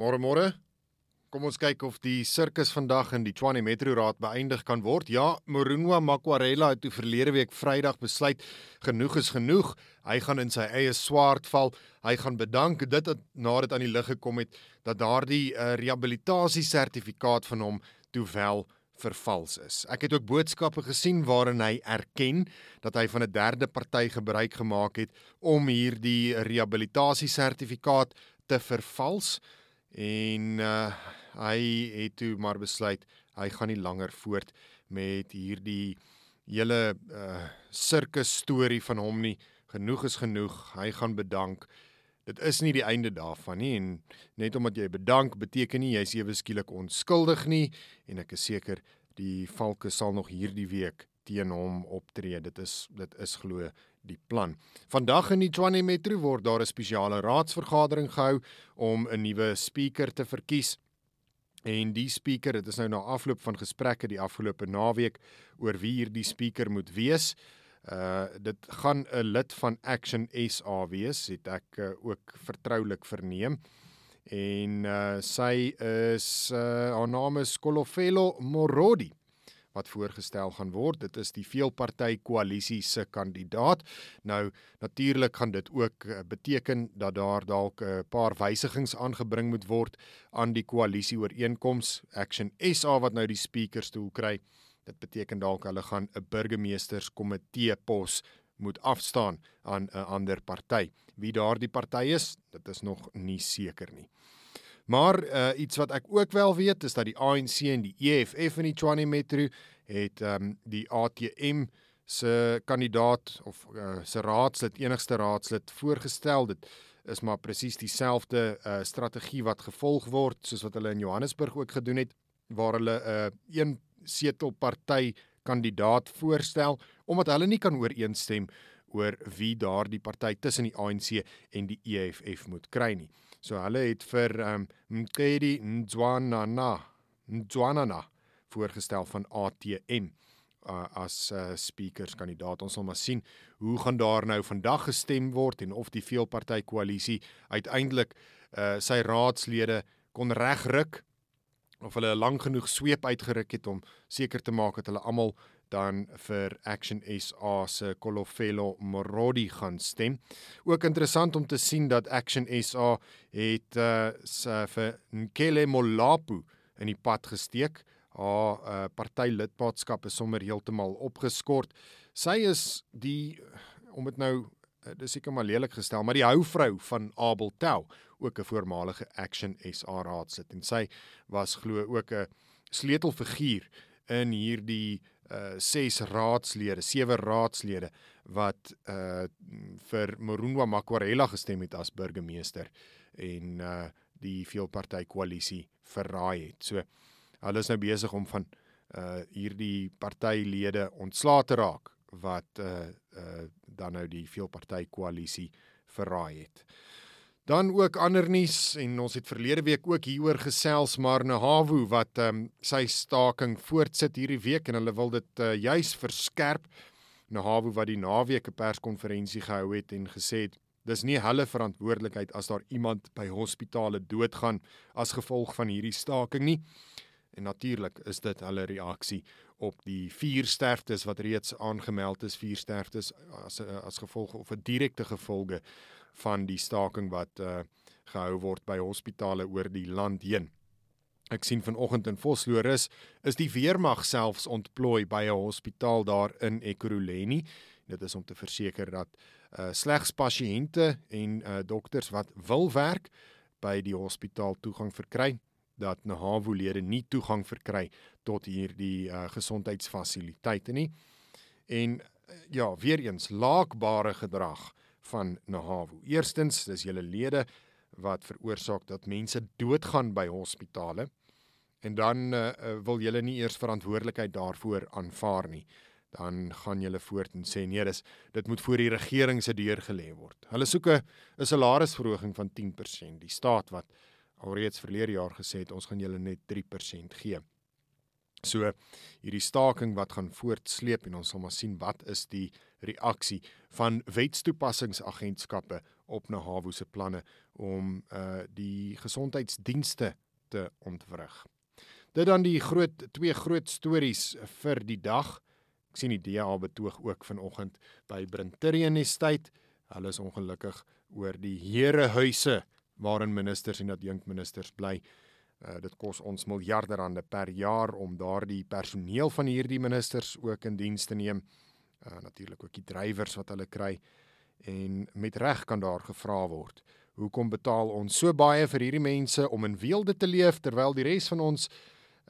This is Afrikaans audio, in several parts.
Môre môre. Kom ons kyk of die sirkus vandag in die Tshwane Metro Raad beëindig kan word. Ja, Morunwa Makwarela het toe verlede week Vrydag besluit genoeg is genoeg. Hy gaan in sy eie swaard val. Hy gaan bedank dit nadat aan die lig gekom het dat daardie uh, rehabilitasie sertifikaat van hom toe wel vervals is. Ek het ook boodskappe gesien waarin hy erken dat hy van 'n derde party gebruik gemaak het om hierdie rehabilitasie sertifikaat te vervals en uh, hy het toe maar besluit hy gaan nie langer voort met hierdie hele uh, sirkus storie van hom nie. Genoeg is genoeg. Hy gaan bedank. Dit is nie die einde daarvan nie en net omdat jy bedank beteken nie jy's ewe skielik onskuldig nie en ek is seker die valke sal nog hierdie week teen hom optree. Dit is dit is glo die plan. Vandag in die Tshwane Metro word daar 'n spesiale raadsvergadering gehou om 'n nuwe spreker te verkies. En die spreker, dit is nou na afloop van gesprekke die afgelope naweek oor wie hierdie spreker moet wees. Uh dit gaan 'n lid van Action SA wees, het ek uh, ook vertroulik verneem. En uh sy is uh haar naam is Kolofelo Morodi wat voorgestel gaan word. Dit is die veelparty koalisie se kandidaat. Nou natuurlik gaan dit ook eh, beteken dat daar dalk 'n eh, paar wysigings aangebring moet word aan die koalisie ooreenkoms Action SA wat nou die speakerstoel kry. Dit beteken dalk hulle gaan 'n burgemeesterskomitee pos moet afstaan aan 'n ander party. Wie daardie party is, dit is nog nie seker nie. Maar uh, iets wat ek ook wel weet is dat die ANC en die EFF in die Tshwane Metro het um, die ATM se kandidaat of uh, se raadslid enigste raadslid voorgestel. Dit is maar presies dieselfde uh, strategie wat gevolg word soos wat hulle in Johannesburg ook gedoen het waar hulle 'n uh, een setel party kandidaat voorstel omdat hulle nie kan ooreenstem oor wie daardie party tussen die ANC en die EFF moet kry nie. So hulle het vir um Mkedi Nzwanana Nzwanana voorgestel van ATM uh, as uh, speakers kandidaat. Ons sal maar sien hoe gaan daar nou vandag gestem word en of die veelparty koalisie uiteindelik uh, sy raadslede kon regruk of hulle lank genoeg sweep uitgeruk het om seker te maak dat hulle almal dan vir Action SA se Kolofelo Morodi gaan stem. Ook interessant om te sien dat Action SA het uh vir Nkele Molapu in die pad gesteek. Haar uh partylidmaatskap is sommer heeltemal opgeskort. Sy is die om dit nou dis seker maar lelik gestel, maar die houvrou van Abel Tel, ook 'n voormalige Action SA raadslid en sy was glo ook 'n sleutelfiguur in hierdie uh ses raadslede, sewe raadslede wat uh vir Morunwa Makwarela gestem het as burgemeester en uh die veelparty koalisie verraai het. So hulle is nou besig om van uh hierdie partylede ontslae te raak wat uh uh dan nou die veelparty koalisie verraai het. Dan ook ander nuus en ons het verlede week ook hieroor gesels maar Nahawu wat ehm um, sy staking voortsit hierdie week en hulle wil dit uh, juis verskerp. Nahawu wat die naweek 'n perskonferensie gehou het en gesê het dis nie hulle verantwoordelikheid as daar iemand by hospitale doodgaan as gevolg van hierdie staking nie. En natuurlik is dit hulle reaksie op die vier sterftes wat reeds aangemeld is, vier sterftes as as gevolg of 'n direkte gevolge van die staking wat uh, gehou word by hospitale oor die land heen. Ek sien vanoggend in Vosloorus is die weermag selfs ontplooi by 'n hospitaal daar in Ekurhuleni. Dit is om te verseker dat uh, slegs pasiënte en uh, dokters wat wil werk by die hospitaal toegang verkry dat NAHWO-lede nie toegang verkry tot hierdie uh, gesondheidsfasiliteite nie. En uh, ja, weer eens laakbare gedrag van NAHWO. Eerstens, dis julle lede wat veroorsaak dat mense doodgaan by hospitale en dan uh, wil julle nie eers verantwoordelikheid daarvoor aanvaar nie. Dan gaan julle voort en sê nee, dis dit moet voor die regering se deur gelê word. Hulle soek 'n salarisverhoging van 10%. Die staat wat alreeds verlede jaar gesê het ons gaan julle net 3% gee. So hierdie staking wat gaan voortsleep en ons sal maar sien wat is die reaksie van wetstoepassingsagentskappe op Nahavo se planne om uh die gesondheidsdienste te ontwrig. Dit dan die groot twee groot stories vir die dag. Ek sien die DA betoog ook vanoggend by Brinterian Estate. Hulle is ongelukkig oor die herehuise waarin ministers en adjunkministers bly. Uh, dit kos ons miljarde rande per jaar om daardie personeel van hierdie ministers ook in diens te neem. Uh, Natuurlik ook die drywers wat hulle kry en met reg kan daar gevra word. Hoekom betaal ons so baie vir hierdie mense om in weelde te leef terwyl die res van ons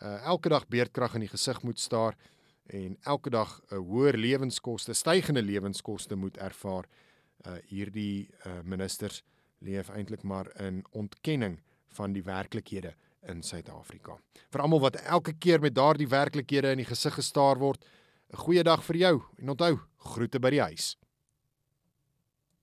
uh, elke dag beerdkrag in die gesig moet staar en elke dag 'n uh, hoër lewenskoste, stygende lewenskoste moet ervaar. Uh, hierdie uh, ministers leef eintlik maar in ontkenning van die werklikhede in Suid-Afrika. Vir almal wat elke keer met daardie werklikhede in die gesig gestaar word, 'n goeie dag vir jou en onthou, groete by die huis.